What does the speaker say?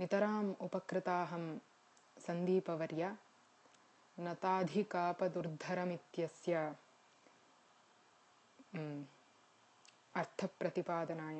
नितराम् उपकृताहं सन्दीपवर्य नताधिकापदुर्धरमित्यस्य अर्थप्रतिपादनाय।